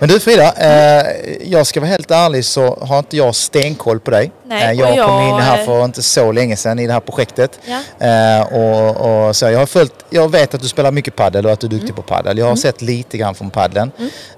Men du Frida, eh, jag ska vara helt ärlig så har inte jag stenkoll på dig. Nej, eh, jag jag- kom in här för inte så länge sedan i det här projektet. Ja. Eh, och, och så jag har följt, jag vet att du spelar mycket paddel och att du är Mm. duktig på paddel. Jag har sett lite grann från paddeln.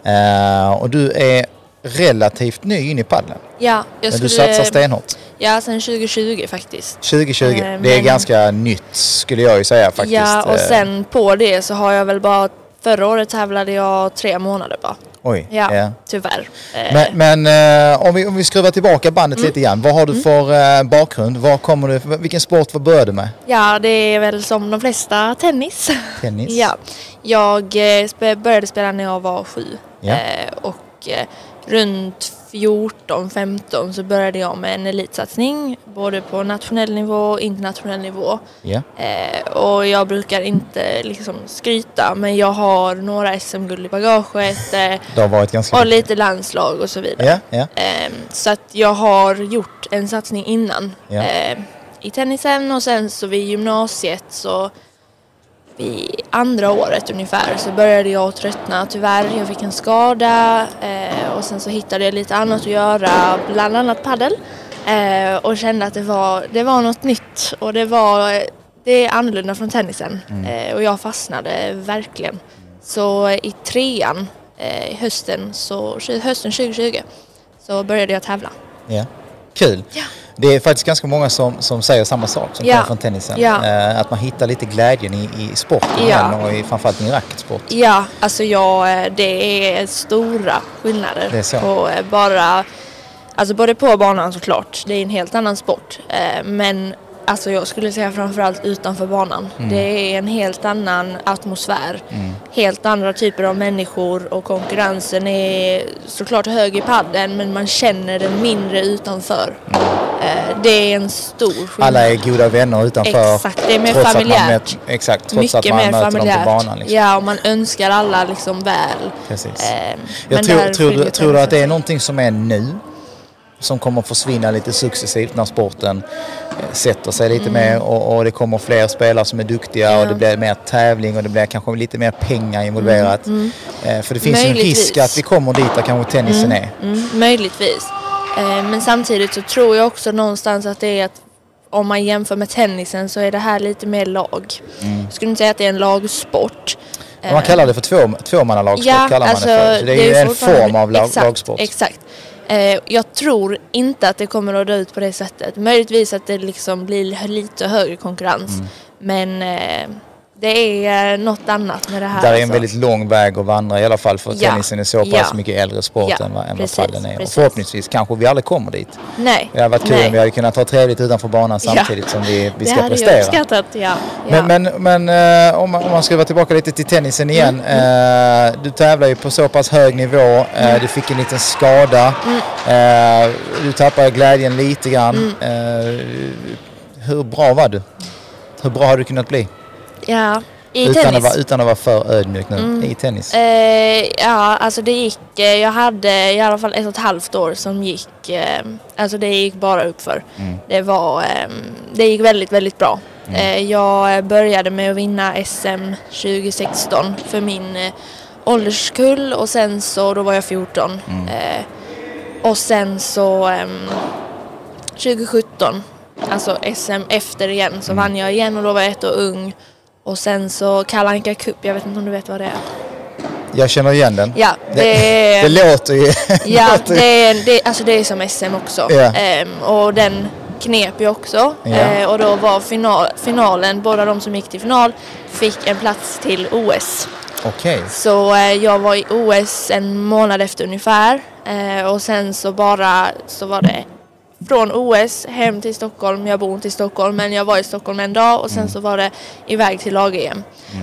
Eh, och du är relativt ny in i paddeln. Ja, jag Men du satsar stenhårt. Ja, sen 2020 faktiskt. 2020, Eh, det är ganska nytt skulle jag ju säga faktiskt. Ja, och Eh, sen på det så har jag väl bara... Förra året tävlade jag tre månader bara. Oj. Ja, yeah. tyvärr. Eh. Men, men eh, om, vi, om vi skruvar tillbaka bandet mm. lite grann. Vad har du mm. för eh, bakgrund? Var kommer du, vilken sport vad började du med? Ja, det är väl som de flesta tennis. Tennis? ja. Jag eh, började spela när jag var sju. Yeah. och eh, runt 14, 15 så började jag med en elitsatsning både på nationell nivå och internationell nivå. Yeah. Eh, och jag brukar inte liksom skryta men jag har några SM-guld i bagaget eh, och lite landslag och så vidare. Yeah, yeah. Eh, så att jag har gjort en satsning innan eh, i tennisen och sen så vid gymnasiet så vid andra året ungefär så började jag tröttna tyvärr. Jag fick en skada eh, och sen så hittade jag lite annat att göra, bland annat paddel. Eh, och kände att det var, det var något nytt och det var det är annorlunda från tennisen eh, och jag fastnade verkligen. Så i trean eh, hösten, så, hösten 2020 så började jag tävla. ja. Kul. Ja. Det är faktiskt ganska många som, som säger samma sak som Ja. kommer från tennisen. Ja. Eh, att man hittar lite glädjen i, i sporten Ja. och i, framförallt i racketsport. Ja, alltså jag, eh, det är stora skillnader är på eh, bara, alltså både på banan såklart, det är en helt annan sport. Eh, Men alltså jag skulle säga framförallt utanför banan. Mm. Det är en helt annan atmosfär. Helt andra typer av människor och konkurrensen är såklart hög i padden men man känner den mindre utanför. Eh, Det är en stor skillnad. Mm. Alla är goda vänner utanför. Exakt, det är mer trots familjärt. möt- exakt, trots Mycket att man mer möter dem familjärt. på banan. Liksom. Ja, och man önskar alla liksom väl. Precis. Eh, Jag tror, tror, du, tror du att det är någonting som är nu? Som kommer försvinna lite successivt när sporten eh, sätter sig lite mer och, och det kommer fler spelare som är duktiga och Mm. Ja. det blir mer tävling och det blir kanske lite mer pengar involverat. Eh, För det finns ju en Möjligtvis. risk att vi kommer dit där kanske tennisen är. Mm, möjligtvis. Eh, men samtidigt så tror jag också någonstans att det är att om man jämför med tennisen så är det här lite mer lag. Jag skulle inte säga att det är en lagsport. Man kallar det för två, tvåmannalagsport. Ja, kallar man alltså, det för. Så det är, ju en form av lag, exakt, lagsport. Exakt. Eh, jag tror inte att det kommer att dö ut på det sättet. Möjligtvis att det liksom blir lite högre konkurrens. Mm. Men eh, det är eh, något annat med det här. Där är en alltså. väldigt lång väg att vandra i alla fall för Ja. tennisen är så pass Ja. mycket äldre sport Ja, än vad, än vad paddeln är. Och förhoppningsvis kanske vi aldrig kommer dit. Nej. Det hade varit kul nej. om vi hade kunnat ha trevligt utanför banan Ja. samtidigt som vi, vi det ska hade prestera. jag uppskattat, ja. ja. Men, men, men eh, om, man, om man ska vara tillbaka lite till tennisen igen. Mm, eh, du tävlar ju på så pass hög nivå. eh, Du fick en liten skada. Mm. du tappade glädjen lite grann. Eh, hur bra var du? Hur bra har du kunnat bli? Ja. I utan, tennis? Att vara, utan att vara för ödmjuk nu i tennis. Eh, ja, alltså det gick, eh, jag hade i alla fall ett och ett halvt år som gick, eh, alltså det gick bara uppför. Mm. Det var, eh, det gick väldigt, väldigt bra. Eh, jag började med att vinna SM 2016 för min eh, ålderskull och sen så, då var jag 14. Mm. Eh, och sen så ehm, 2017, alltså SM efter igen, så vann jag igen och då var jag ett år ung. Och sen så Kalle Anka Cup, jag vet inte om du vet vad det är? Jag känner igen den. Ja, det, det, det låter ju... ja, ju- det, är, det, alltså det är som SM också. Ja. Ehm, och den knep jag också. Ja. Eh, och då var final, finalen, båda de som gick till final fick en plats till OS. Okej. Så eh, jag var i OS en månad efter ungefär. Eh, och sen så bara så var det från OS hem till Stockholm. Jag bor inte i Stockholm men jag var i Stockholm en dag och sen så var det iväg till lag-EM.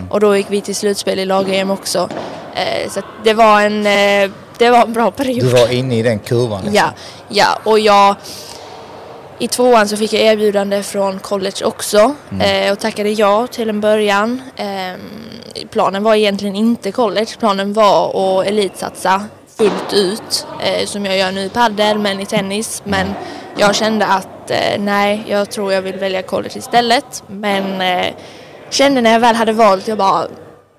Och då gick vi till slutspel i lag-EM också. Eh, så det var en eh, det var en bra period. Du var inne i den kurvan. liksom. Ja, ja och jag i tvåan så fick jag erbjudande från college också eh, och tackade ja till en början. Ehm, planen var egentligen inte college, planen var att elitsatsa fullt ut eh, som jag gör nu i padel men i tennis. Men jag kände att eh, nej, jag tror jag vill välja college istället. Men eh, kände när jag väl hade valt, jag bara,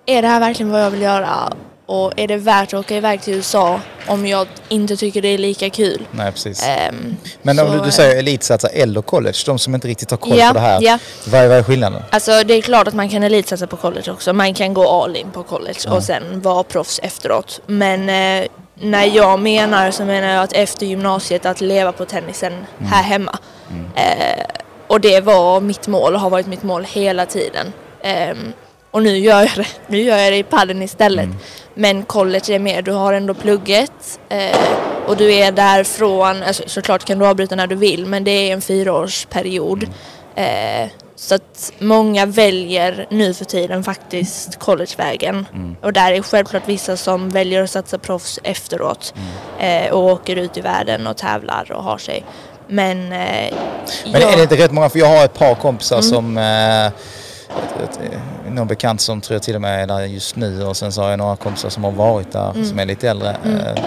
är det här verkligen vad jag vill göra? Och är det värt att åka iväg till USA om jag inte tycker det är lika kul? Nej, precis. Ehm, Men om så, du, du eh, säger elitsatsa eller college, de som inte riktigt har koll Ja, på det här. ja. Vad, är, vad är skillnaden? Alltså det är klart att man kan elitsatsa på college också. Man kan gå all in på college och sen vara proffs efteråt. Men eh, när jag menar så menar jag att efter gymnasiet att leva på tennisen Mm. här hemma. Eh, och det var mitt mål och har varit mitt mål hela tiden. Ehm, och nu gör jag det, nu gör jag det i padden istället. Mm. Men college är mer, du har ändå plugget eh, och du är därifrån, alltså, såklart kan du avbryta när du vill men det är en fyraårsperiod. Eh, så att många väljer nu för tiden faktiskt collegevägen. Och där är självklart vissa som väljer att satsa proffs efteråt eh, och åker ut i världen och tävlar och har sig. Men, eh, Men jag- är det inte rätt många, för jag har ett par kompisar Mm. som eh, eh, någon bekant som tror jag till och med är där just nu och sen så har jag några kompisar som har varit där Mm. som är lite äldre. Eh,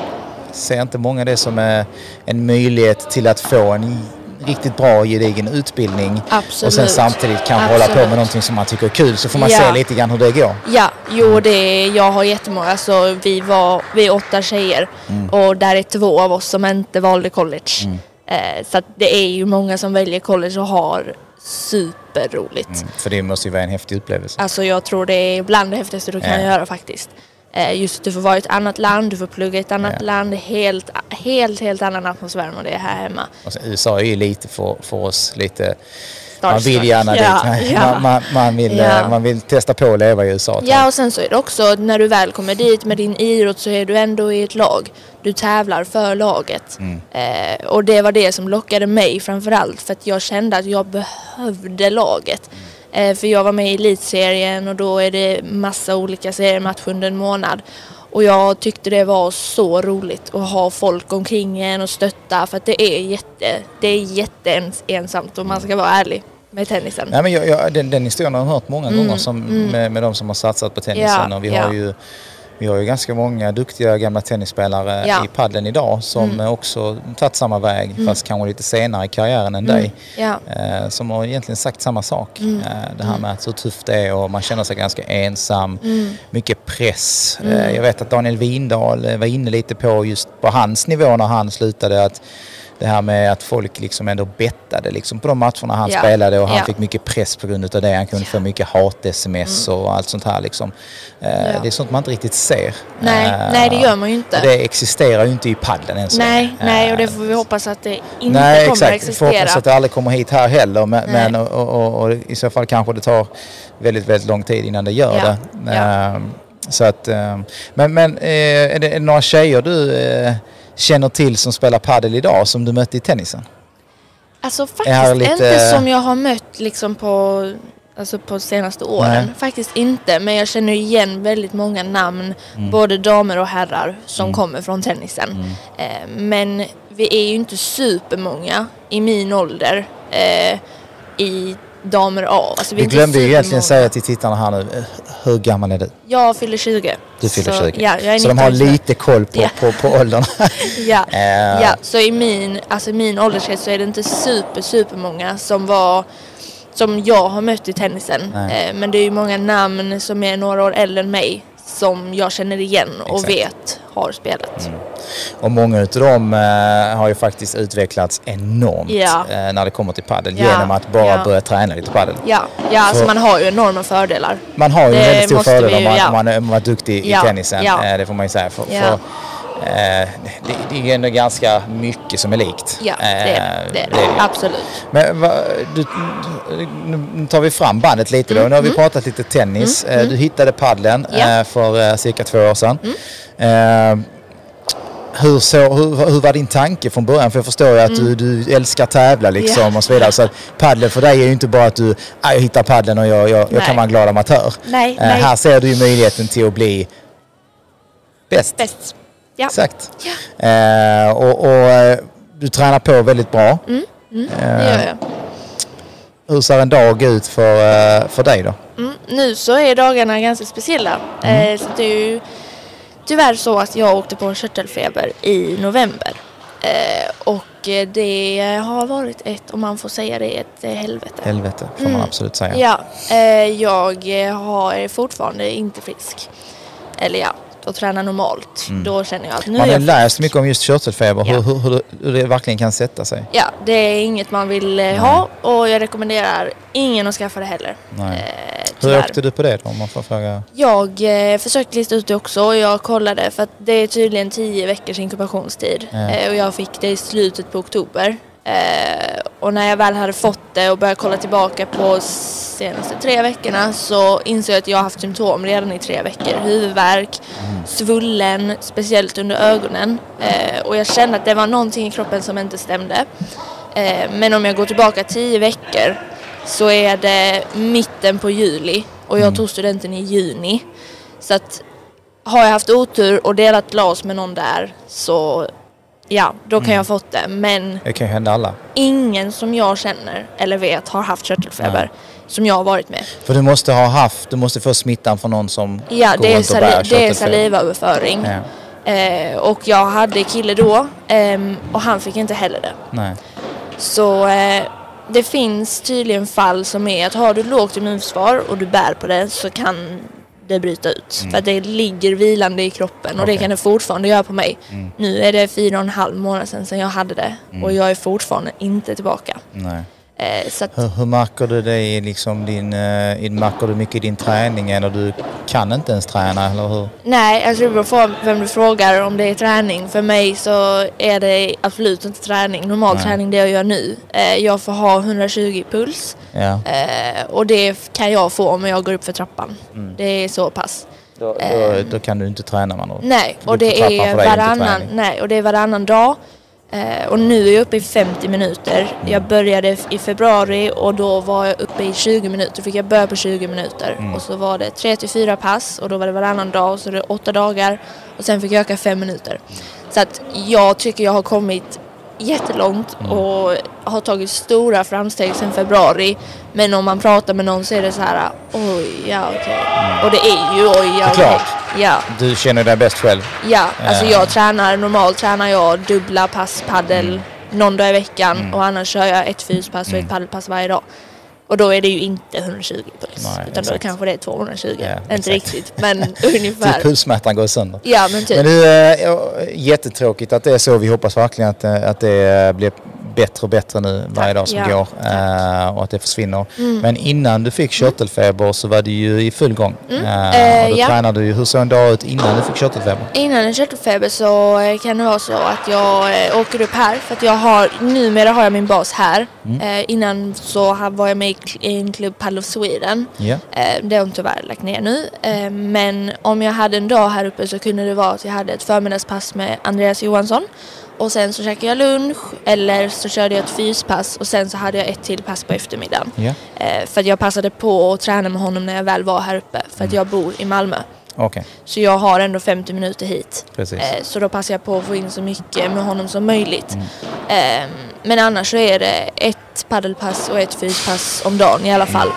ser inte många det som är en möjlighet till att få en riktigt bra gedigen utbildning Absolut. och sen samtidigt kan hålla på Absolut. med någonting som man tycker är kul så får man Ja. se lite grann hur det går. Ja, jo det är, jag har jättemånga, alltså vi var, vi är åtta tjejer Mm. och där är två av oss som inte valde college. Eh, så det är ju många som väljer college och har superroligt. Mm, För det måste ju vara en häftig upplevelse. Alltså jag tror det är bland det häftigaste du kan Ja. göra faktiskt. Eh, just att du får vara i ett annat land, du får plugga i ett annat Ja. land, helt, helt, helt annan atmosfär än vad det är här hemma. Sen, USA är ju lite för, för oss lite Man vill gärna Ja, dit. ja. Man, man, man, vill, Ja. eh, man vill testa på att leva i USA. Ja och sen så är det också när du väl kommer dit med din idrott så är du ändå i ett lag. Du tävlar för laget. Mm. Eh, och det var det som lockade mig framförallt för att jag kände att jag behövde laget. Eh, för jag var med i elitserien och då är det massa olika seriematcher under en månad. Och jag tyckte det var så roligt att ha folk omkring en och stötta för att det är jätte, det är jätteensamt om man ska vara ärlig med tennisen. Nej, men jag, jag, den, den historien har jag hört många gånger som, med, med de som har satsat på tennisen. Mm, Ja, och vi, ja. har ju, vi har ju ganska många duktiga gamla tennisspelare Ja. Mm. i padden idag som eh, också tagit samma väg fast kanske lite senare i karriären än dig. Ja. Eh, som har egentligen sagt samma sak. Mm. Eh, det här med att hur tufft det är och man känner sig ganska ensam. Mm. Mycket press. Eh, jag vet att Daniel Windahl var inne lite på just på hans nivå när han slutade att det här med att folk liksom ändå bettade liksom på de matcherna han Ja. spelade och han Ja. fick mycket press på grund av det. Han kunde få mycket hat-sms och allt sånt här liksom. Eh, Mm. Ja. Det är sånt man inte riktigt ser. Nej, Eh, nej det gör man ju inte. och Det existerar ju inte i padden än så Nej, nej och det Eh, får vi hoppas att det inte Nej kommer exakt, att vi får hoppas existera. att det aldrig kommer hit här heller men, men och, och, och, i så fall kanske det tar väldigt, väldigt lång tid innan det gör Ja, det. ja. Ehm, Så att, ehm, men men är, det, är det några tjejer du känner till som spelar padel idag som du mötte i tennisen? Alltså faktiskt lite- inte som jag har mött liksom på, alltså på senaste åren. Nej. Faktiskt inte, men jag känner igen väldigt många namn, Mm. både damer och herrar, som kommer från tennisen. Eh, men vi är ju inte supermånga i min ålder eh, i damer A. Alltså, vi Vi glömde ju egentligen säga till tittarna här nu, hur gammal är du? Jag fyller 20. Du fyller så, 20. Ja, jag är så de 19 har lite koll på, Ja. på, på åldern. Ja. Eh, ja, så i min, alltså min ålderskrets så är det inte super, super många som var som jag har mött i tennisen. Eh, men det är ju många namn som är några år äldre än mig som jag känner igen och Exakt. vet har spelat. Och många utav dem eh, har ju faktiskt utvecklats enormt Ja. eh, när det kommer till padel Ja. genom att bara Ja. börja träna lite padel. Ja, ja alltså Så- man har ju enorma fördelar. Man har ju en Det väldigt stor fördel om man, man, om man är duktig i tennisen. Eh, det får man ju säga. För, för, det, det är ju ändå ganska mycket som är likt. Ja, det är det. Eh, är det. Absolut. Men va, du, nu tar vi fram bandet lite då. Nu har vi pratat lite tennis. Eh, Du hittade paddeln Mm, Ja. Mm. eh, för eh, cirka två år sedan. Eh, hur, så, hur, hur var din tanke från början? För jag förstår ju att Mm. du, du älskar tävla liksom och så vidare. Så padel för dig är ju inte bara att du, ah, jag hittar paddeln och jag, jag, jag kan vara en glad amatör. Nej, Eh, nej. Här ser du ju möjligheten till att bli bäst. Bäst. Ja. Exakt. Ja. Eh, och, och eh, du tränar på väldigt bra. Mm, Eh, Det gör jag. Hur ser en dag ut för, eh, för dig då? Mm, nu så är dagarna ganska speciella. Mm. Eh, så det är ju tyvärr så att jag åkte på körtelfeber i november. Eh, och eh, det har varit ett, om man får säga det, ett eh, helvete. Helvete får man absolut säga. Ja, eh, jag eh, har, är fortfarande inte frisk. Eller ja, och tränar normalt, då känner jag att nu Man är har läst mycket om just körtelfeber, Ja. hur, hur, hur, det- verkligen kan sätta sig. Ja, det är inget man vill eh, ha och jag rekommenderar ingen att skaffa det heller. Nej. Eh, Hur åkte du på det då om man får fråga? Jag eh, försökte lista ut det också och jag kollade för att det är tydligen 10 veckors inkubationstid Ja. eh, och jag fick det i slutet på oktober. Eh, och när jag väl hade fått det och började kolla tillbaka på senaste tre veckorna så insåg jag att jag har haft symptom redan i tre veckor. Huvudvärk, svullen, speciellt under ögonen. Eh, och jag kände att det var någonting i kroppen som inte stämde. Eh, men om jag går tillbaka tio veckor så är det mitten på juli och jag tog studenten i juni. Så att har jag haft otur och delat glas med någon där så ja, då kan jag ha fått det. Men Det kan ju hända alla. ingen som jag känner eller vet har haft körtelfeber som jag har varit med. För du måste ha haft, du måste få smittan från någon som Ja, går det är, runt och bär sali- det är salivöverföring. Ja. Eh, och jag hade kille då ehm, och han fick inte heller det. Nej. Så eh, det finns tydligen fall som är att har du lågt immunförsvar och du bär på det så kan det bryta ut. För att det ligger vilande i kroppen och Okej. det kan det fortfarande göra på mig. Nu är det fyra och en halv månad sedan, sedan jag hade det och jag är fortfarande inte tillbaka. Nej. Eh, att, Hur, hur märker du det i liksom din, eh, märker du mycket i din träning eller du kan inte ens träna eller hur? nej, alltså det beror på vem du frågar om det är träning. För mig så är det absolut inte träning. Normal Nej. träning det jag gör nu. Eh, jag får ha 120 puls. Ja. Eh, och det kan jag få om jag går upp för trappan. Mm. Det är så pass. Då, då, då kan du inte träna man och det är varannan, nej, och det är varannan dag. Eh, och nu är jag uppe i 50 minuter. Jag började i februari och då var jag uppe i 20 minuter. Fick jag börja på 20 minuter. Mm. Och så var det 3 till 4 pass och då var det varannan dag och så är det 8 dagar. Och sen fick jag öka 5 minuter. Så att jag tycker jag har kommit jättelångt Mm. och har tagit stora framsteg sedan februari. Men om man pratar med någon så är det så här, oj, ja okej. Och det är ju oj, ja Mm. Okej. klart. Ja. Du känner dig bäst själv? Ja, alltså Eh. jag tränar, normalt tränar jag dubbla pass paddel Mm. någon dag i veckan och annars kör jag ett fyspass och ett paddelpass varje dag. Och då är det ju inte 120 puls, Nej, utan då exakt. kanske det är 220. Ja, inte exakt. riktigt, men ungefär. pulsmätaren går sönder. Ja, men typ. Men du, eh, ja, jättetråkigt att det är så. Vi hoppas verkligen att, eh, att det blir bättre och bättre nu varje dag som Ja, går. Mm. eh, och att det försvinner. Men innan du fick körtelfeber så var du ju i full gång. Eh, Eh, och då ja. tränade du ju. Hur såg en dag ut innan du fick körtelfeber? Innan en körtelfeber så kan det vara så att jag åker upp här för att jag har, numera har jag min bas här. Mm. Innan så var jag med i en klubb Paddle of Sweden. Eh, det har de tyvärr lagt ner nu. Men om jag hade en dag här uppe så kunde det vara att jag hade ett förmiddagspass med Andreas Johansson. Och sen så käkade jag lunch eller så körde jag ett fyspass och sen så hade jag ett till pass på eftermiddagen. Ja, Eh, för att jag passade på att träna med honom när jag väl var här uppe för Mm. att jag bor i Malmö. okej. Så jag har ändå 50 minuter hit. Eh, så då passar jag på att få in så mycket med honom som möjligt. Mm. Eh, men annars så är det ett paddelpass och ett fyspass om dagen i alla fall.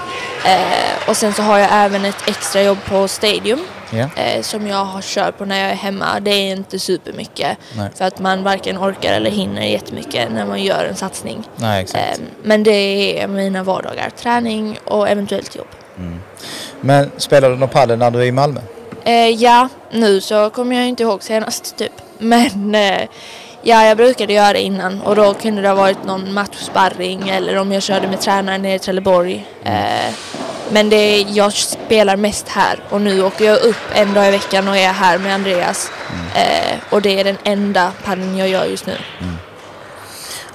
Eh, och sen så har jag även ett extra jobb på Stadium Eh, som jag har kört på när jag är hemma. Det är inte supermycket Nej. för att man varken orkar eller hinner jättemycket när man gör en satsning. Nej. Eh, men det är mina vardagar. Träning och eventuellt jobb. Men spelar du någon padel när du är i Malmö? Eh, ja, nu så kommer jag inte ihåg senast typ. Men eh, ja, jag brukade göra det innan och då kunde det ha varit någon matchsparring eller om jag körde med tränaren nere i Trelleborg. Eh, men det, jag spelar mest här och nu åker jag upp en dag i veckan och är här med Andreas. Eh, och det är den enda paddeln jag gör just nu.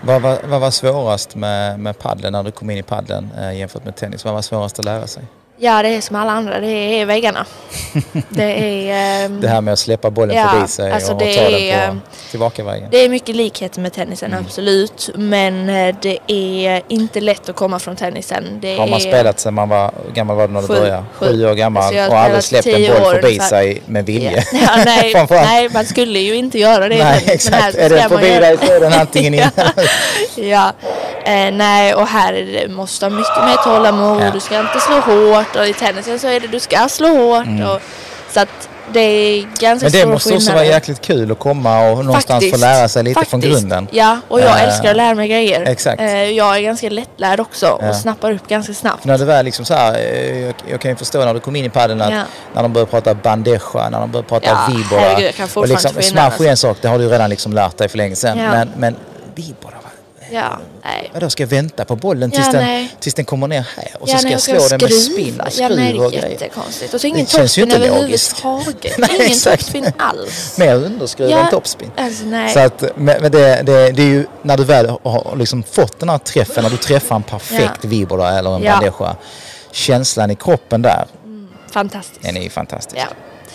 Vad var, vad var svårast med, med paddeln när du kom in i paddeln eh, jämfört med tennis? Vad var svårast att lära sig? Ja, det är som alla andra, det är väggarna. det är... ehm, Det här med att släppa bollen Ja, förbi sig alltså och det ta är, den på tillbakavägen. Det är mycket likheter med tennisen, Mm. absolut. Men eh, det är inte lätt att komma från tennisen. Det Har man är, spelat sen man var, gammal var du när du började? Sju. Sju år gammal Alltså och aldrig släppt en boll år förbi ungefär. sig med vilja. Ja, ja, nej, nej, man skulle ju inte göra det. Nej, men- exakt. men här Är den man förbi dig så är den antingen in. ja, eh, nej och här är det, måste ha mycket mer tålamod. Ja. Du ska inte slå hårt och i tennisen så är det du ska slå hårt. Mm. Och, så att det är ganska Men det stora måste också skillnader. vara jäkligt kul att komma och någonstans få Faktiskt. lära sig lite från Faktiskt. grunden. Ja, och jag Eh, älskar att lära mig grejer. exakt. Eh, jag är ganska lättlärd också Ja. och snappar upp ganska snabbt. När det väl liksom så här, eh, jag, jag kan ju förstå när du kom in i paddeln att Ja. när de börjar prata bandeja, när de börjar prata Ja, vibora. herregud, jag kan och liksom, smash är en sak, det har du redan liksom lärt dig för länge sedan. Men, men vibora? Ja, nej. Vadå, ska jag vänta på bollen tills, Ja, den, tills den kommer ner här? Och så ja, ska nej, jag ska slå den med spinn och Ja, nej, skruv och grejer. jättekonstigt. Och så ingen logiskt. överhuvudtaget. Nej, ingen topspin alls. Mer underskruv än topspin. Alltså. Så att, men det, det, det är ju när du väl har liksom fått den här träffen, när du träffar en perfekt Ja. vibora eller en Ja. bandeja. Känslan i kroppen där, Fantastiskt. den är ju fantastisk. Ja.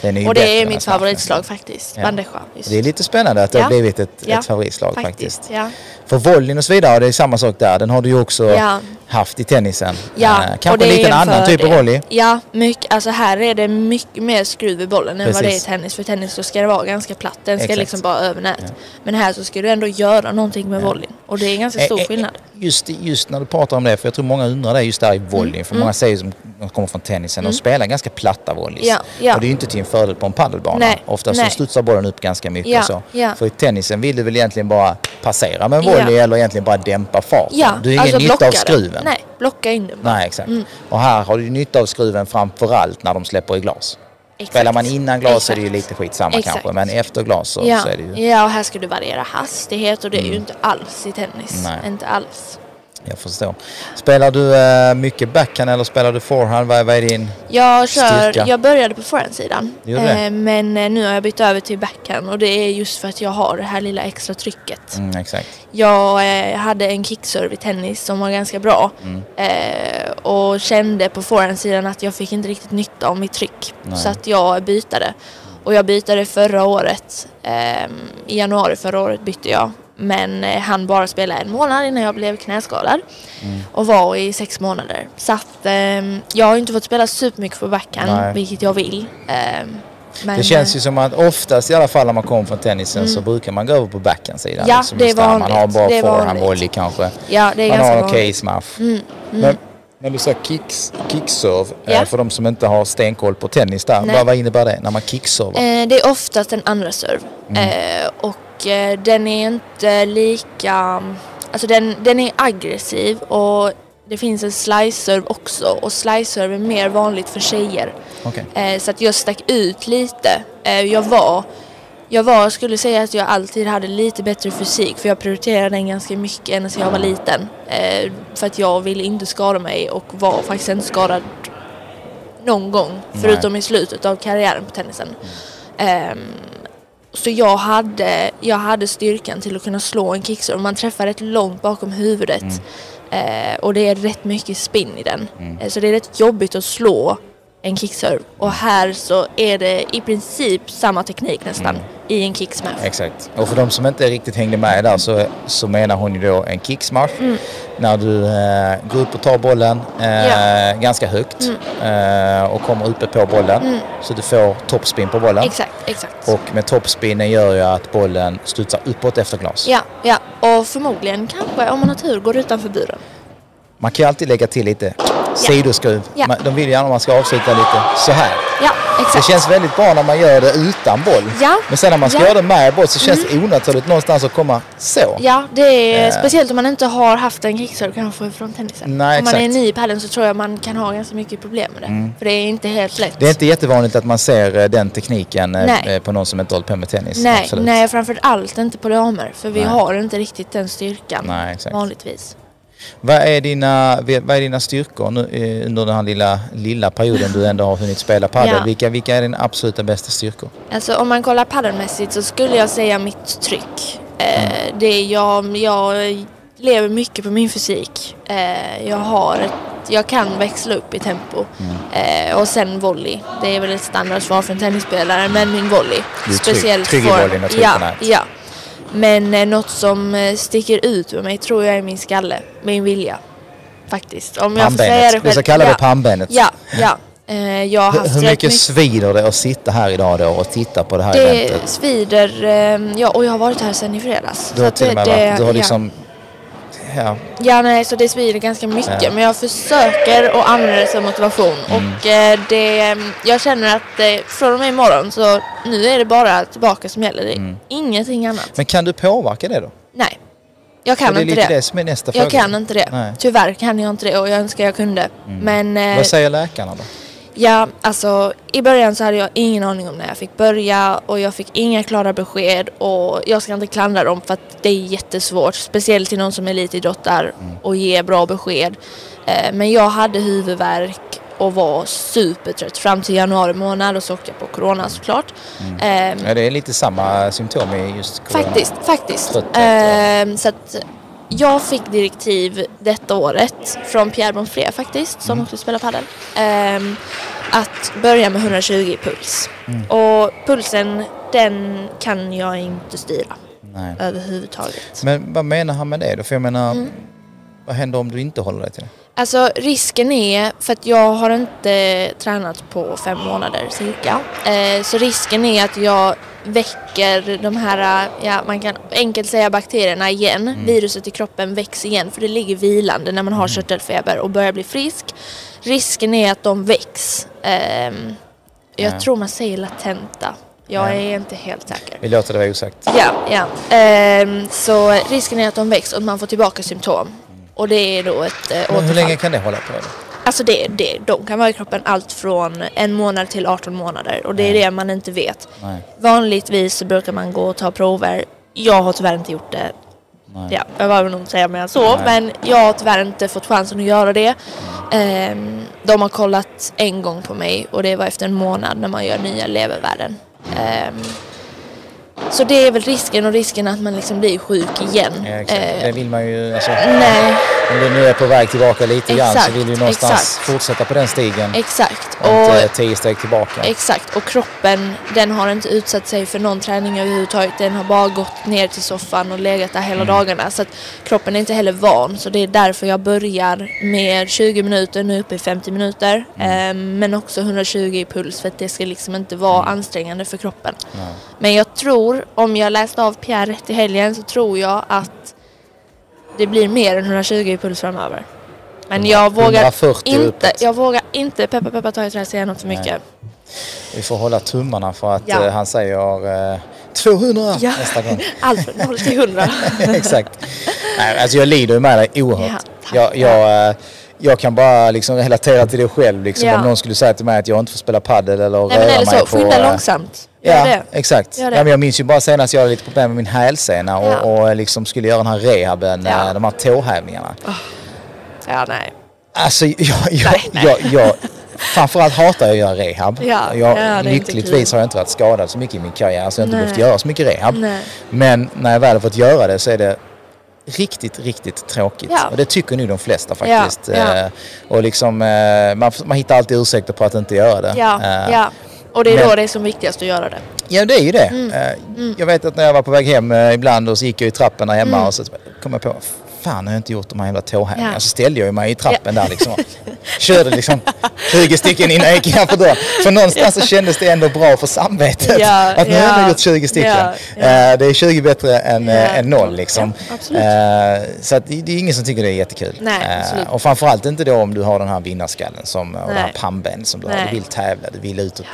Ju Och det är mitt favoritslag faktiskt. Ja. Bandeja. Det är lite spännande att det har Ja. blivit ett, Ja. ett favoritslag faktiskt. Ja. För volleyn och så vidare, det är samma sak där. Den har du ju också haft i tennisen. Ja, Eh, kanske det en annan typ av fördel. volley. Ja, mycket, alltså här är det mycket mer skruv i bollen än vad det är i Precis. tennis. För tennis så ska det vara ganska platt. Den ska Exakt. liksom bara över nät. Men här så ska du ändå göra någonting med volleyn. Och det är ganska stor Eh, eh, skillnad. Just, just när du pratar om det, för jag tror många undrar det just där i volleyn. Mm. För många säger som kommer från tennisen, de spelar ganska platta volleys. Ja, ja. Och det är ju inte till en fördel på en paddelbana. Nej, Ofta så studsar bollen upp ganska mycket Ja, och så. För i tennisen vill du väl egentligen bara passera med en volley eller egentligen bara dämpa farten. Ja, du har ingen alltså nytta blocka av skruven. Nej, blocka in den. Nej, exakt. Och här har du nytta av skruven framförallt när de släpper i glas. Exakt. Spelar man innan glas är det ju Exakt. lite skitsamma Exakt. kanske, men efter glas så, Ja. så är det ju... ja, och här ska du variera hastighet och det är ju inte alls i tennis. Nej. Inte alls. Jag förstår. Spelar du eh, mycket backhand eller spelar du forehand? Vad, vad är din... Jag, kör, Styrka. jag började på forehandsidan. Eh, men eh, nu har jag bytt över till backhand och det är just för att jag har det här lilla extra trycket. Mm, exakt. Jag eh, hade en kickserve i tennis som var ganska bra Mm. eh, och kände på forehandsidan att jag fick inte riktigt nytta av mitt tryck. Nej. Så att jag bytade. Och jag bytade förra året. Eh, I januari förra året bytte jag. Men eh, han bara spela en månad innan jag blev knäskadad. Mm. Och var i sex månader. Så att eh, jag har inte fått spela supermycket på backhand, Nej. vilket jag vill. Eh, men, Det känns ju som att oftast i alla fall när man kommer från tennisen så brukar man gå över på backhandsidan. Ja, liksom det är där. Man har vanligt. bra Det är forehand vanligt. volley kanske. Ja, det är Man ganska har en okej vanligt. smash. Mm, Men när du säger kicks, kickserve, Ja. eh, för de som inte har stenkoll på tennis där, vad, vad innebär det när man kickservar? Eh, det är oftast en andra serve. Mm. Eh, och eh, den är inte lika... Alltså den, den är aggressiv och det finns en slice-serve också. Och slice-serve är mer vanligt för tjejer. Okej. Eh, så att jag stack ut lite. Eh, jag var... Jag var, skulle säga att jag alltid hade lite bättre fysik för jag prioriterade den ganska mycket än när jag var liten. Eh, för att jag ville inte skada mig och var faktiskt inte skadad någon gång. Förutom i slutet av karriären på tennisen. Ehm, så jag hade, jag hade styrkan till att kunna slå en kickserve. Man träffar rätt långt bakom huvudet. Eh, och det är rätt mycket spinn i den. Eh, så det är rätt jobbigt att slå en kickserve. Och här så är det i princip samma teknik nästan i en kicksmash. Exakt. Och för de som inte riktigt hängde med där så, så menar hon ju då en kicksmash. Mm. När du eh, går upp och tar bollen eh, Ja. ganska högt Mm. eh, och kommer uppe på bollen. Så du får toppspin på bollen. Exakt, exakt. Och med toppspinnen gör ju att bollen studsar uppåt efter glas. Ja, ja. Och förmodligen kanske om man har tur går utanför buren. Man kan ju alltid lägga till lite sidoskruv. Ja. De vill gärna att man ska avsluta lite så här. Ja, exakt. Det känns väldigt bra när man gör det utan boll. Ja. Men sen när man ska Ja. Mm. göra det med boll så känns det onaturligt någonstans att komma så. Ja, det är Eh. speciellt om man inte har haft en kickserve kanske från tennisen. Nej, om man är ny i padden så tror jag man kan ha ganska mycket problem med det. För det är inte helt lätt. Det är inte jättevanligt att man ser eh, den tekniken eh, Nej. eh, på någon som inte hållit på med tennis. nej, Absolut. nej, framför allt inte på damer. För vi Nej. har inte riktigt den styrkan Nej, exakt. vanligtvis. Vad, är dina, vad är dina styrkor nu, eh, under den här lilla, lilla perioden du ändå har hunnit spela padel? Ja. Vilka, vilka är dina absoluta bästa styrkor? Alltså om man kollar paddelmässigt så skulle jag säga mitt tryck. Mm. Eh, det är jag, jag lever mycket på min fysik. Eh, jag har ett, jag kan växla upp i tempo. Mm. Eh, och sen volley. Det är väl ett standardsvar för en tennisspelare, men min volley. Du är trygg- trygg i volleyn och trygg ja, ja. Men eh, något som eh, sticker ut med mig tror jag är min skalle, min vilja. Faktiskt. Om jag får säga det själv. Du ska kalla ja. det pannbenet. Ja, ja. Eh, jag har Hur, haft hur rätt mycket svider det att sitta här idag då och titta på det här det eventet? svider, eh, ja och jag har varit här sedan i fredags. Du har att till och med det, varit, du har ja. Ja. Ja, nej, så det svider ganska mycket. Ja. Men jag försöker att använda det som motivation. Mm. Och eh, det, jag känner att eh, från och med imorgon så nu är det bara tillbaka som gäller. Det är Mm. ingenting annat. Men kan du påverka det då? Nej, jag kan det är inte lite det. det som är nästa Jag fråga. kan inte det. Nej. Tyvärr kan jag inte det och jag önskar jag kunde. Men eh, Vad säger läkarna då? Ja, alltså i början så hade jag ingen aning om när jag fick börja och jag fick inga klara besked och jag ska inte klandra dem för att det är jättesvårt, speciellt till någon som elitidrottar och ge bra besked. Eh, men jag hade huvudvärk och var supertrött fram till januari månad och så åkte jag på corona såklart. Eh, Ja, det är lite samma symptom i just corona. Faktiskt, faktiskt. Trötthet, Ehm, så att jag fick direktiv detta året från Pierre Bonfré faktiskt, som också spelar padel. ehm, att börja med 120 i puls. Och pulsen, den kan jag inte styra Nej. överhuvudtaget. Men vad menar han med det då? För jag menar, Mm. vad händer om du inte håller dig till det? Alltså risken är, för att jag har inte tränat på fem månader cirka, eh, så risken är att jag väcker de här, ja man kan enkelt säga bakterierna igen. Viruset i kroppen väcks igen för det ligger vilande när man har körtelfeber och börjar bli frisk. Risken är att de väcks. Ehm, jag Ja. tror tror man säger latenta. Jag Ja. är inte helt säker. Vi låter det vara osagt. Ja, ja. Ehm, så risken är att de väcks och att man får tillbaka symptom. Och det är då ett eh, Men hur återfall. länge kan det hålla på? Alltså det, det, de kan vara i kroppen allt från en månad till 18 månader och det är det man inte vet. Nej. Vanligtvis så brukar man gå och ta prover. Jag har tyvärr inte gjort det. Nej. Ja, jag var nog säga mer än så, men jag har tyvärr inte fått chansen att göra det. Ehm, de har kollat en gång på mig och det var efter en månad när man gör nya levervärden. Ehm, så det är väl risken och risken att man liksom blir sjuk igen. Ja, exakt. Eh, Det vill man ju, alltså, nej, om du nu är på väg tillbaka lite grann så Exakt, vill du någonstans exakt. fortsätta på den stigen. exakt. Och inte tio steg tillbaka. Exakt, och kroppen den har inte utsatt sig för någon träning överhuvudtaget. Den har bara gått ner till soffan och legat där hela Mm. dagarna. Så att kroppen är inte heller van. Så det är därför jag börjar med 20 minuter, nu uppe i 50 minuter. Mm. Ehm, men också 120 i puls för att det ska liksom inte vara Mm. ansträngande för kroppen. Nej. Men jag tror, om jag läste av Pierre rätt i helgen så tror jag att det blir mer än 120 i puls framöver. Men jag vågar 140 inte, jag vågar inte, peppa peppa ta i trä säga något för Nej. mycket. Vi får hålla tummarna för att Ja. eh, han säger eh, 200 Ja. nästa gång. Allt från 0 till 100. Exakt. Nej, alltså jag lider med dig oerhört. Ja, jag, jag, eh, jag kan bara liksom relatera till det själv. Liksom, Ja. Om någon skulle säga till mig att jag inte får spela paddel eller Nej röra eller mig så, på... skynda eh, långsamt. Ja, det. exakt. Ja, men jag minns ju bara senast jag hade lite problem med min hälsena och, Ja. och liksom skulle göra den här rehaben, Ja. eh, de här tåhävningarna. Ja, nej. Alltså jag, jag, Nej, nej. jag, jag framförallt hatar jag att göra rehab. Ja, jag, ja, lyckligtvis har jag inte varit skadad så mycket i min karriär så jag har inte Nej. behövt göra så mycket rehab. Nej. Men när jag väl har fått göra det så är det riktigt, riktigt tråkigt. Ja. Och det tycker nog de flesta faktiskt. Ja, ja. Eh, Och liksom, eh, man, man hittar alltid ursäkter på att inte göra det. Och det är men- då det är som viktigast att göra det. Ja det är ju det. Mm. Eh, Jag vet att när jag var på väg hem eh, ibland och så gick jag i trappen där hemma Mm. och så kom jag på Fan, har jag inte gjort de här jävla tåhävningarna? Ja. Så ställde jag mig i trappen där liksom. Körde liksom 20 stycken innan jag gick innanför dörren. För någonstans så kändes det ändå bra för samvetet. Ja, att nu har jag ja, gjort 20 stycken. ja, ja. Eh, Det är 20 bättre än, eh, Ja. än noll liksom. Ja. Eh, Så att det är ingen som tycker det är jättekul. Nej, absolut. Och framförallt inte då om du har den här vinnarskallen som, och det här Nej. pannben som du har. Nej. Du vill tävla, du vill ut och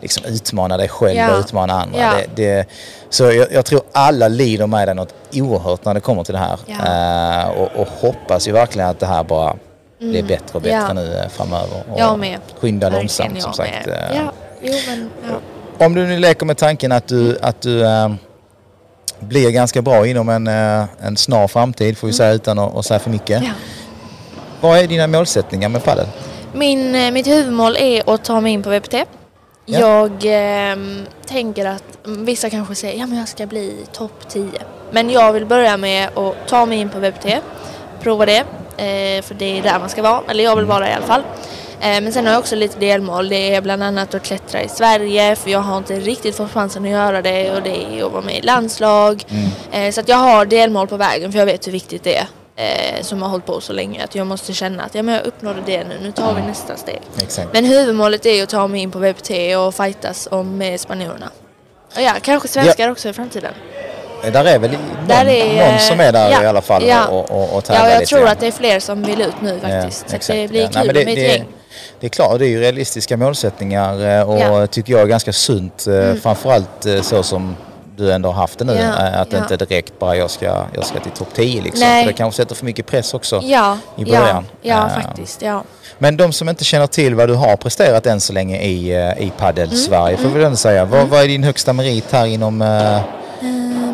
liksom utmana dig själv Ja. och utmana andra. Ja. Det, det, så jag, jag tror alla lider med dig något oerhört när det kommer till det här. Eh, och, och hoppas ju verkligen att det här bara blir bättre och bättre Mm. Ja. nu eh, framöver. Och Jag med. Skynda långsamt som jag sagt. med. Eh, Ja, jo men ja. Om du nu leker med tanken att du, att du eh, blir ganska bra inom en, eh, en snar framtid, får vi säga utan att, att säga för mycket. Mm. ja. Vad är dina målsättningar med padel? Min, mitt huvudmål är att ta mig in på VPT. Ja. Jag ehm, tänker att mm, vissa kanske säger ja men jag ska bli topp 10. Men jag vill börja med att ta mig in på VPT, prova det, eh, för det är där man ska vara, eller jag vill vara i alla fall. Eh, men sen har jag också lite delmål, det är bland annat att klättra i Sverige för jag har inte riktigt fått chansen att göra det och det är att vara med i landslag. Eh, så att jag har delmål på vägen för jag vet hur viktigt det är. Som har hållit på så länge att jag måste känna att ja, men jag uppnådde det nu, nu tar vi nästa steg. Exakt. Men huvudmålet är att ta mig in på VPT och fightas om med spanjorerna. Och ja, kanske svenskar också i framtiden. Där är väl någon, är, någon som är där ja, i alla fall ja. och, och, och tävlar Ja, jag lite tror grann. att det är fler som vill ut nu faktiskt. så att det blir ja. kul Nej, det, med ett det, gäng. det är klart, det är ju realistiska målsättningar eh, och Ja. tycker jag är ganska sunt. eh, Framförallt eh, så som du ändå har haft det nu. Ja, eh, Att det ja. inte direkt bara jag ska, jag ska till topp 10 liksom. Nej. För det kanske sätter för mycket press också. Ja, i början. ja, ja Eh, faktiskt. Ja. Men de som inte känner till vad du har presterat än så länge i, eh, i padel-Sverige Mm. får vi ändå säga. Vad, vad är din högsta merit här inom, eh,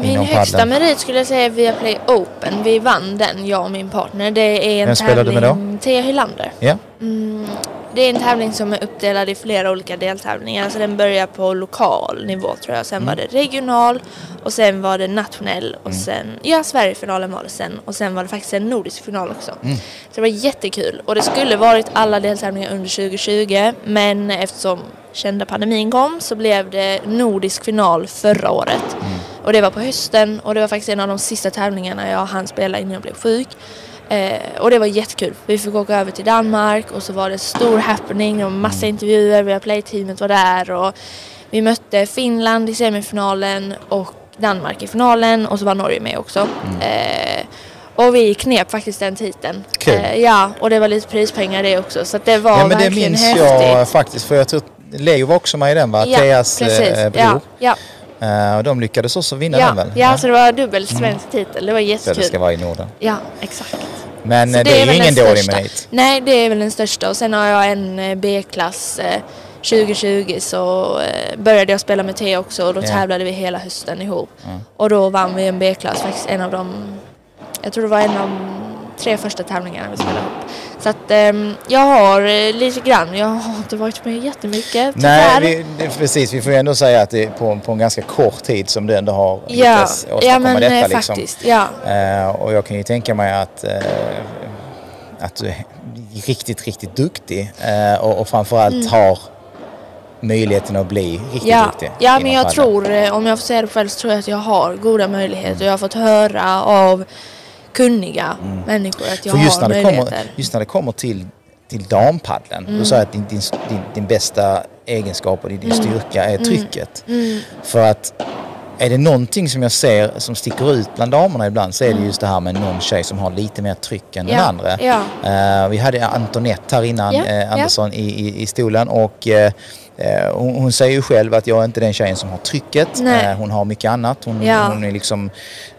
Min högsta padel? merit skulle jag säga är Viaplay Open. Vi vann den, jag och min partner. Det är en Vem spelar du med då? tävling... Thea Hylander. Ja, Mm, det är en tävling som är uppdelad i flera olika deltävlingar. Alltså den börjar på lokal nivå tror jag. Sen Mm. var det regional och sen var det nationell och sen, ja Sverigefinalen var det sen. Och sen var det faktiskt en nordisk final också. Mm. Så det var jättekul. Och det skulle varit alla deltävlingar under 2020 men eftersom kända pandemin kom så blev det nordisk final förra året. Mm. Och det var på hösten och det var faktiskt en av de sista tävlingarna jag hann spela innan jag blev sjuk. Eh, och det var jättekul. Vi fick åka över till Danmark och så var det stor happening. Det var massa intervjuer, vi Play-teamet var där och vi mötte Finland i semifinalen och Danmark i finalen och så var Norge med också. Eh, och vi knep faktiskt den titeln. Kul. Eh, ja, och det var lite prispengar det också så att det var ja men det verkligen minns häftigt. jag faktiskt för jag tror Leo var också med i den va? Theas precis. eh, bror. Ja, ja, och de lyckades också vinna ja, den väl? ja, så det var dubbel svensk titel. Det var Så jättekul. det ska vara i Norden. Ja, exakt. Men Så eh, det, är väl ju ingen dålig merit. Nej, det är väl den största. Och sen har jag en eh, B-klass. eh, 2020 så eh, började jag spela med T också och då Ja. tävlade vi hela hösten ihop. Ja. Och då vann vi en B-klass, faktiskt en av de, jag tror det var en av tre första tävlingarna vi spelade ihop. Så att ehm, jag har eh, lite grann, jag har inte varit med jättemycket Nej, tyvärr. vi, det, precis. Vi får ju ändå säga att det är på, på en ganska kort tid som du ändå har ja, lyckats ja åstadkomma men detta. eh, Liksom. faktiskt. Ja. Eh, och jag kan ju tänka mig att, eh, att du är riktigt, riktigt duktig eh, och, och framförallt har möjligheten att bli riktigt Mm. Ja, duktig. ja men jag padel. tror, eh, om jag får säga det själv, så tror jag att jag har goda möjligheter. Jag har fått höra av kunniga människor att jag Mm. För just har när, det möjligheter. kommer, just när det kommer till, till dampaddeln, Mm. du säger att din, din, din, din bästa egenskap och din, din styrka är trycket. Mm. För att är det någonting som jag ser som sticker ut bland damerna ibland så är det just det här med någon tjej som har lite mer tryck än den Mm. Ja, andra. ja. Eh, vi hade Antonette här innan, Ja, ja. Andersson i, i, i stolen och eh, hon, hon säger ju själv att jag är inte den tjejen som har trycket. Nej. Hon har mycket annat. Hon, hon är liksom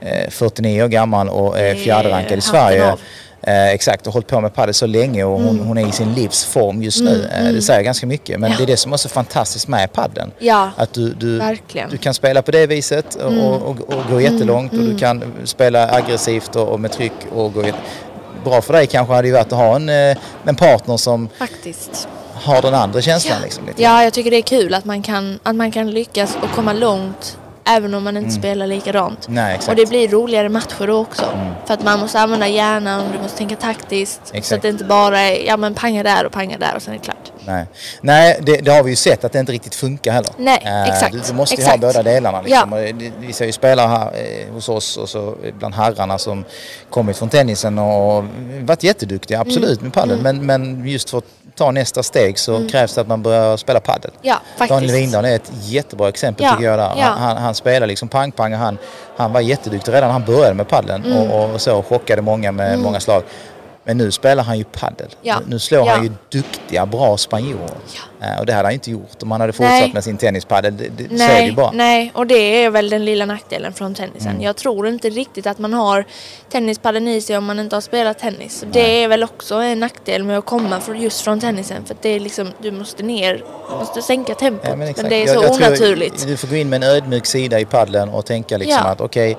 eh, 49 år gammal och är fjärderankad i Sverige. Eh, exakt, och hållit på med padel så länge och hon, hon är i sin livsform just nu. Eh, det säger ganska mycket men Mm, Ja. det är det som är så fantastiskt med padden. Ja, Att du, du, verkligen. du kan spela på det viset och, Mm. och, och, gå jättelångt och du kan spela aggressivt och, och med tryck och gå. Bra för dig kanske hade ju varit att ha en, eh, en partner som Faktiskt. har den andra känslan. Ja. Liksom, ja, jag tycker det är kul att man kan, att man kan lyckas och komma långt även om man inte spelar likadant. Nej. Och det blir roligare matcher då också. Mm. För att man måste använda hjärnan, du måste tänka taktiskt. Så Exakt. att det inte bara är, ja men panga där och panga där och sen är det klart. Nej, Nej det, det har vi ju sett att det inte riktigt funkar heller. Nej, Eh, exakt, Du, du måste ju exakt. ha båda delarna. Liksom. Ja. Det- Vi ser ju spelare här eh, hos oss och så bland herrarna som kommit från tennisen och varit jätteduktiga, absolut, med padel. Men, men just för att ta nästa steg så krävs det att man börjar spela padel. Ja, faktiskt. Daniel Windahl är ett jättebra exempel Ja, tycker jag där. ja. Han, han, spelar liksom pang-pang och han, han var jätteduktig redan när han började med paddeln Mm. och, och så chockade många med många slag. Men nu spelar han ju paddel. Ja. Nu, slår Ja. han ju duktiga, bra spanjorer. Eh, och det hade han inte gjort om han hade fortsatt Nej. med sin tennispaddel. Det, det, så är det ju Nej, bara. nej, och det är väl den lilla nackdelen från tennisen. Mm. Jag tror inte riktigt att man har tennispadden i sig om man inte har spelat tennis. Det är väl också en nackdel med att komma just från tennisen för det är liksom, du måste ner, du måste sänka tempot. Ja, men, exakt. det är Jag- så jag tror onaturligt. Du får gå in med en ödmjuk sida i paddeln och tänka liksom Ja. att okej, eh,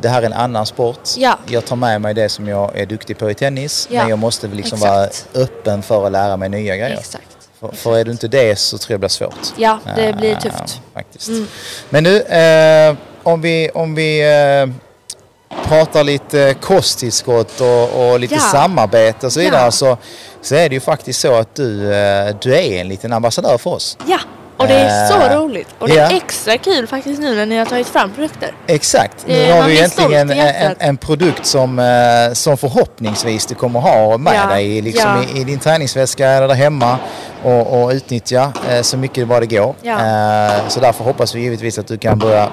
det här är en annan sport. Ja. Jag tar med mig det som jag är duktig på i tennis. Ja. Men jag måste liksom Exakt. vara öppen för att lära mig nya grejer. Exakt. För, för är du inte det så tror jag det blir svårt. Ja, det Eh, blir tufft. faktiskt. Mm. Men nu, eh, om vi, om vi eh, pratar lite kosttillskott och, och lite Ja. samarbete och så vidare så, så är det ju faktiskt så att du, eh, du är en liten ambassadör för oss. Ja, och det är så Eh, roligt. Och det är extra kul faktiskt nu när ni har tagit fram produkter. Exakt. Nu har vi egentligen en, en, en produkt som, eh, som förhoppningsvis du kommer ha med Ja, dig liksom ja. i, i din träningsväska eller där hemma och, och utnyttja eh, så mycket vad det går. Ja. Så därför hoppas vi givetvis att du kan börja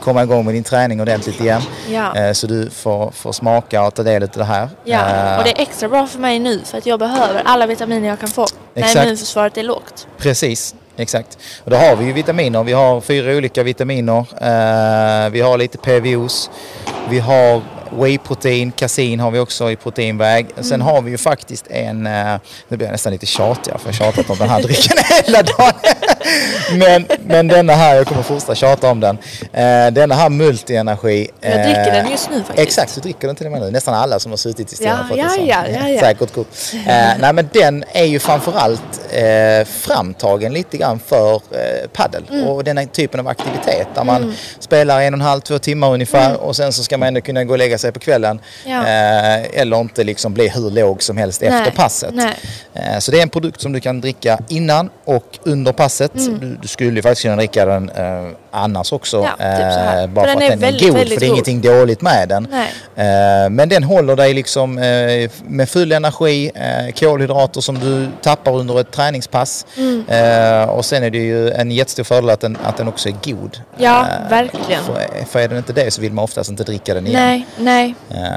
komma igång med din träning ordentligt igen. Ja. Så du får, får smaka och ta del av det här. Ja, och det är extra bra för mig nu för att jag behöver alla vitaminer jag kan få när Exakt. immunförsvaret är lågt. Precis, exakt. Och då har vi ju vitaminer. Vi har fyra olika vitaminer. Eh, vi har lite PVOs. Vi har whey-protein, kasin har vi också i proteinväg. Sen har vi ju faktiskt en, eh, nu blir jag nästan lite tjatig för jag har tjatat om den här drycken hela dagen. men, men denna här, jag kommer fortsätta tjata om den. Eh, denna här multienergi. Jag dricker eh, den just nu faktiskt. Exakt, du dricker den till och med nu. Nästan alla som har suttit i studion Ja, fått ja, ja, ja, ja. Säkert kort. Eh, nej men den är ju framförallt eh, framtagen lite grann för eh, paddel Mm. och den här typen av aktivitet där man spelar en och en halv, två timmar ungefär och sen så ska man ändå kunna gå och lägga sig på kvällen. Mm. Ja. Eh, eller inte liksom bli hur låg som helst Nej, efter passet. nej. Eh, så det är en produkt som du kan dricka innan och under passet. Mm. Du, du skulle ju faktiskt kunna dricka den annars också. Ja, typ eh, bara För att är den är väldigt, god, väldigt för det är god. ingenting dåligt med den. Eh, Men den håller dig liksom eh, med full energi, eh, kolhydrater som du tappar under ett träningspass. Mm. Och sen är det ju en jättestor fördel att den, att den också är god. Ja, verkligen. För, för är den inte det så vill man oftast inte dricka den igen. Nej, nej.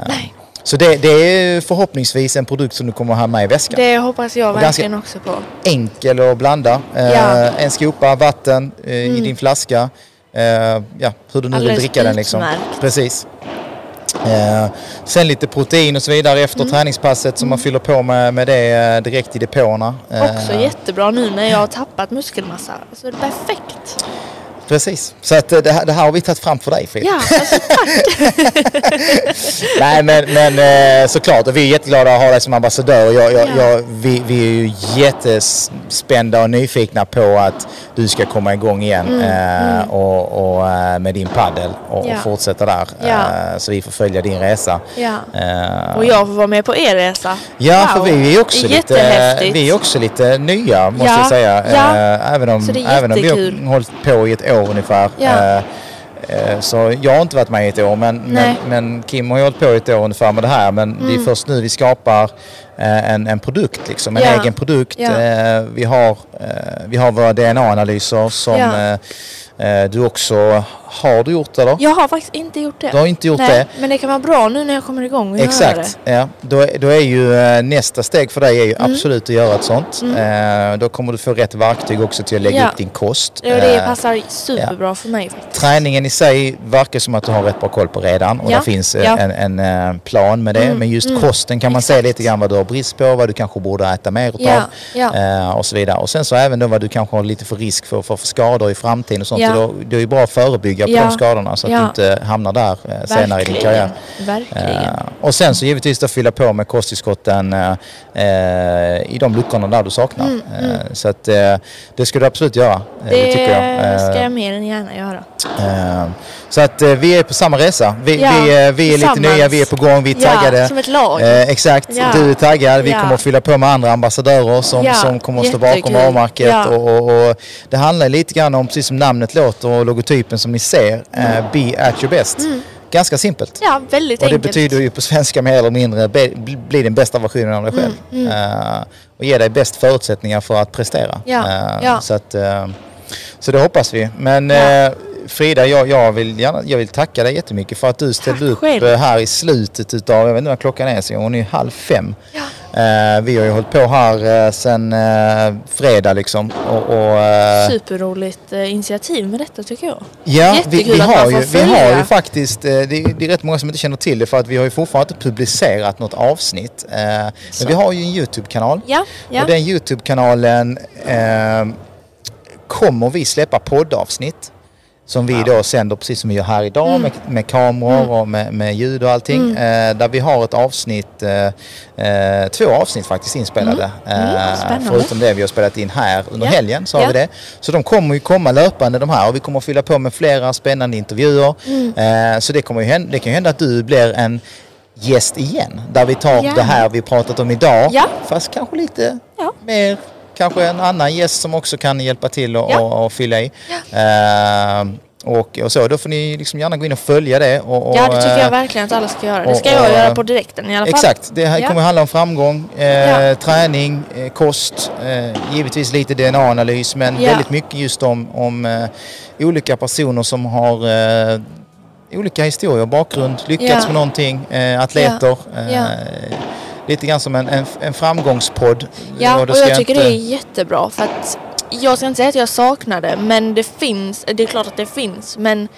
Nej. Så det, det är förhoppningsvis en produkt som du kommer ha med i väskan. Det hoppas jag verkligen också på. Enkel att blanda. Eh, Ja. Mm. En skopa vatten eh, i din flaska. Eh, ja, hur du nu Alldeles vill dricka den liksom. utmärkt. Precis. Sen lite protein och så vidare efter Mm. träningspasset som man fyller på med, med det direkt i depåerna. Också jättebra nu när jag har tappat muskelmassa. Alltså det är perfekt. Precis. Så att eh, det här, det här har vi tagit fram för dig Frida. Ja, alltså tack. Nej men, men eh, såklart, vi är jätteglada att ha dig som ambassadör. Jag, jag, Ja. jag, vi, vi är ju jättespända och nyfikna på att du ska komma igång igen eh, Och, och, eh, med din paddel och, Mm, Ja. och fortsätta där. Ja. Så vi får följa din resa. Eh, Och jag får vara med på er resa. Ja, Wow. för vi är också lite, vi är också lite nya måste Ja, jag säga. Eh, Även, om, även om vi har hållit på i ett år ungefär. Ja. Eh, eh, Så jag har inte varit med i ett år men, men, men Kim har ju hållit på i ett år ungefär med det här. Men det är Mm. först nu vi skapar eh, en, en produkt, liksom, en Ja. egen produkt. Ja. Vi, har, vi har våra DNA-analyser som Ja. du också har du gjort eller? Jag har faktiskt inte gjort det. Du har inte gjort Nej, det? Men det kan vara bra nu när jag kommer igång och Exakt, det. ja. Då, är- då är ju eh, nästa steg för dig är ju Mm. absolut att göra ett sånt. Eh, då kommer du få rätt verktyg också till att lägga Ja. upp din kost. Och det Eh, passar superbra för mig faktiskt. Träningen i sig verkar som att du har rätt bra koll på redan och Ja, det finns eh, ja. en, en plan med det. Mm, Men just mm, kosten kan man se lite grann vad du har brist på, vad du kanske borde äta mer utav Ja, ja. eh, och så vidare. Och sen så även då vad du kanske har lite för risk för, för, för skador i framtiden och sånt. Ja. Och då, det är ju bra att förebygga på Ja, de skadorna så att ja. du inte hamnar där eh, senare i din karriär. Verkligen. Eh, och sen så givetvis då fylla på med kosttillskotten eh, eh, i de luckorna där du saknar. Eh, så att det ska du absolut göra. eh, det tycker jag. Ska jag mer än gärna göra. så att vi är på samma resa. Vi, Ja, vi, vi är lite nya, vi är på gång, vi är Ja, taggade. som ett lag. Exakt, Ja. du är taggad. Vi Ja. kommer att fylla på med andra ambassadörer som, Ja, som kommer att stå bakom varumärket. Ja. Och, och, och det handlar lite grann om, precis som namnet låter och logotypen som ni ser, eh, Be at your best. Ganska simpelt. Ja, väldigt Och det Mm. enkelt. betyder ju på svenska mer eller mindre be, bli den bästa versionen av dig själv. Mm, Eh, och ge dig bäst förutsättningar för att prestera. Ja, Eh, ja. Så, att, eh, så det hoppas vi. Men Ja. Frida, jag, jag, vill gärna, jag vill tacka dig jättemycket för att du ställde Tack upp själv. här i slutet utav, jag vet inte vad klockan är, så hon är halv fem. Ja. Eh, vi har ju hållit på här eh, sen eh, fredag liksom. Och, och, Superroligt initiativ med detta tycker jag. Ja, vi, vi, har ju, vi har ju faktiskt, det, är- det är rätt många som inte känner till det för att vi har ju fortfarande inte publicerat något avsnitt. Men Så. vi har ju en YouTube-kanal Ja, ja. och den YouTube-kanalen eh, kommer vi släppa poddavsnitt. Som vi då sänder precis som vi gör här idag Mm. med, med kameror och med, med ljud och allting. Eh, där vi har ett avsnitt, eh, eh, två avsnitt faktiskt inspelade. Mm, Eh, spännande. förutom det vi har spelat in här under Ja, helgen så har ja. vi det. Så de kommer ju komma löpande de här och vi kommer att fylla på med flera spännande intervjuer. Mm. Eh, så det, kommer ju hända, det kan ju hända att du blir en gäst igen. Där vi tar Gärna. det här vi pratat om idag. Ja. Fast kanske lite Ja. mer, kanske en annan gäst som också kan hjälpa till och, Ja. och, och fylla i. Eh, och, och så. Då får ni liksom gärna gå in och följa det. Och, och, Ja, det tycker jag eh, verkligen att alla ska göra. Det ska jag göra på direkten i alla fall. Exakt, det här Ja. kommer handla om framgång, eh, Ja. träning, eh, kost, eh, givetvis lite DNA-analys men Ja. väldigt mycket just om, om eh, olika personer som har eh, olika historier, bakgrund, lyckats Ja. med någonting, eh, atleter. Lite grann som en, en, en framgångspodd. Ja, och ska jag tycker inte- det är jättebra för att jag ska inte säga att jag saknar det men det finns, det är klart att det finns men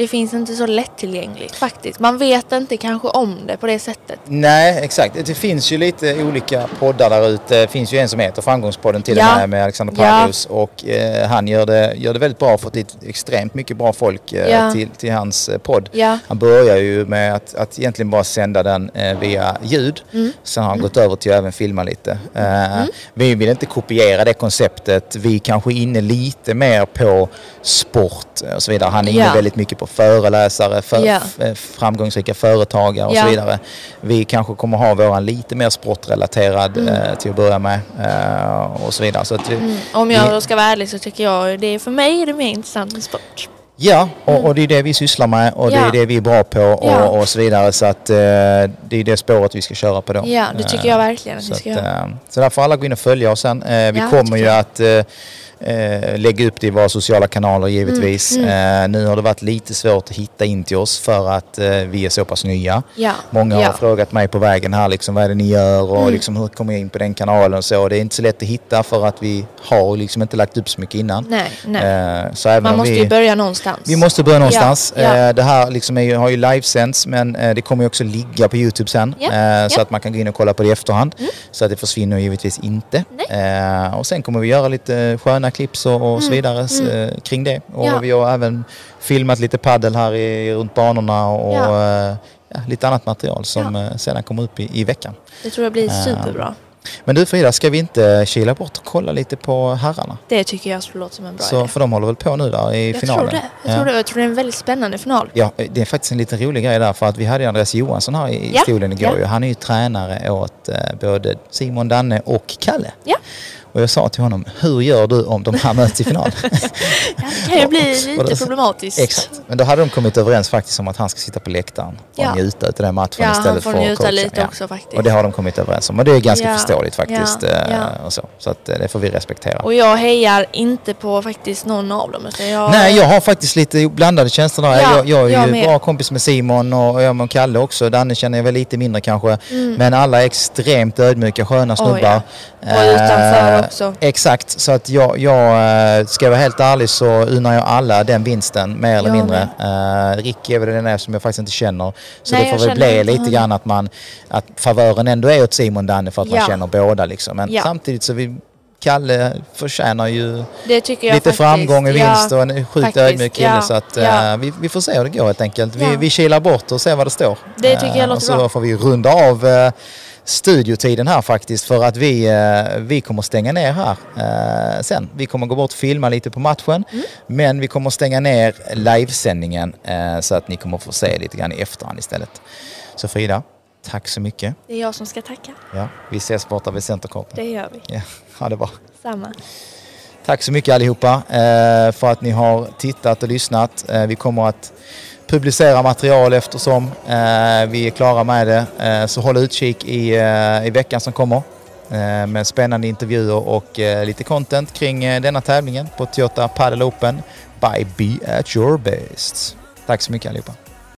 det finns inte så lättillgängligt faktiskt. Man vet inte kanske om det på det sättet. Nej, exakt. Det finns ju lite olika poddar där ute. Det finns ju en som heter Framgångspodden till Ja. och med med Alexander Ja. Pavlius och eh, han gör det, gör det väldigt bra fått dit extremt mycket bra folk eh, Ja. till, till hans eh, podd. Ja, Han börjar ju med att, att egentligen bara sända den eh, via ljud. Mm. Sen har han gått över till att även filma lite. Eh, Vi vill inte kopiera det konceptet. Vi kanske är inne lite mer på sport och så vidare. Han är inne Ja. väldigt mycket på föreläsare, för, eh, framgångsrika företagare och Ja. så vidare. Vi kanske kommer ha våran lite mer sportrelaterad eh, till att börja med eh, och så vidare. Så vi, mm. om jag vi- då ska vara ärlig så tycker jag det är för mig är det mer intressant med sport. Ja, och, och det är det vi sysslar med och det Ja. är det vi är bra på och, Ja. och så vidare. Så att eh, det är det spåret vi ska köra på då. Ja, det tycker jag verkligen att Så, ni ska att, göra. eh, så där får alla gå in och följa oss sen. Eh, vi Ja, kommer ju jag. att eh, eh, lägga upp det i våra sociala kanaler givetvis. Mm, Eh, nu har det varit lite svårt att hitta in till oss för att eh, vi är så pass nya. Ja, Många ja. har frågat mig på vägen här liksom, vad är det ni gör och Mm. liksom, hur kommer jag in på den kanalen och så. Det är inte så lätt att hitta för att vi har liksom inte lagt upp så mycket innan. Nej, nej. Eh, så även Man måste vi, ju börja någonstans. vi måste börja någonstans. Ja. Eh, Det här liksom är, har ju livesänds men eh, det kommer ju också ligga på Youtube sen. Så. Mm. att man kan gå in och kolla på det i efterhand. Så att det försvinner givetvis inte. Och sen kommer vi göra lite sköna clips och, och så vidare eh, kring det. Och Mm. Ja. vi har även filmat lite paddel här i, runt banorna och Ja. eh, ja, lite annat material som eh, sedan kommer upp i, i veckan. Det tror jag blir superbra. Men du Frida, ska vi inte kila bort och kolla lite på herrarna? Det tycker jag skulle låta som en bra Så, idé. för de håller väl på nu där i Jag finalen? tror det. Jag Ja. tror det. Jag tror det är en väldigt spännande final. Ja, det är faktiskt en liten rolig grej där för att vi hade Andreas Johansson här i Ja, stolen igår. ja. Han är ju tränare åt både Simon, Danne och Kalle. Ja. Och jag sa till honom, hur gör du om de här möts i final? Ja, det kan ju bli lite problematiskt. Exakt. Men då hade de kommit överens faktiskt om att han ska sitta på läktaren och Ja. njuta av den matchen Ja, han istället får för att njuta coacha. lite Ja. också faktiskt. Och det har de kommit överens om. Och det är ganska Ja, förståeligt faktiskt. ja, eh, ja. Och så så att, eh, det får vi respektera. Och jag hejar inte på faktiskt någon av dem. Jag, Nej, jag har faktiskt lite blandade känslor där. Ja, jag, jag är jag ju med. bra kompis med Simon och jag med Kalle också. Danne känner jag väl lite mindre kanske. Men alla är extremt ödmjuka, sköna snubbar. Mm. ja. Och utanför Eh, också. Exakt, så att jag, jag eh, ska jag vara helt ärlig så unnar jag alla den vinsten mer eller Jag mindre. Uh, Ricky är väl den där som jag faktiskt inte känner. Så Nej, det får väl bli lite honom. grann att man, att favören ändå är åt Simon Danne för att man Ja. känner båda liksom. Men Ja. samtidigt så vi Kalle förtjänar ju lite faktiskt. framgång och vinst Ja, och en sjukt faktiskt. ödmjuk kille Ja, så att ja. eh, vi, vi får se hur det går helt enkelt. Vi, vi kilar bort och ser vad det står. Det tycker jag låter och så bra. får vi runda av eh, studiotiden här faktiskt för att vi, eh, vi kommer stänga ner här eh, sen. Vi kommer gå bort och filma lite på matchen Mm. men vi kommer stänga ner livesändningen eh, så att ni kommer få se lite grann i efterhand istället. Så Frida, tack så mycket. Det är jag som ska tacka. Ja, vi ses borta vid Centerkorten. Det gör vi. Ja, ha det bra. Samma. Tack så mycket allihopa för att ni har tittat och lyssnat. Vi kommer att publicera material eftersom eh, vi är klara med det. Eh, så håll utkik i, eh, i veckan som kommer eh, med spännande intervjuer och eh, lite content kring eh, denna tävlingen på Toyota Padel Open by Be At Your Best. Tack så mycket allihopa.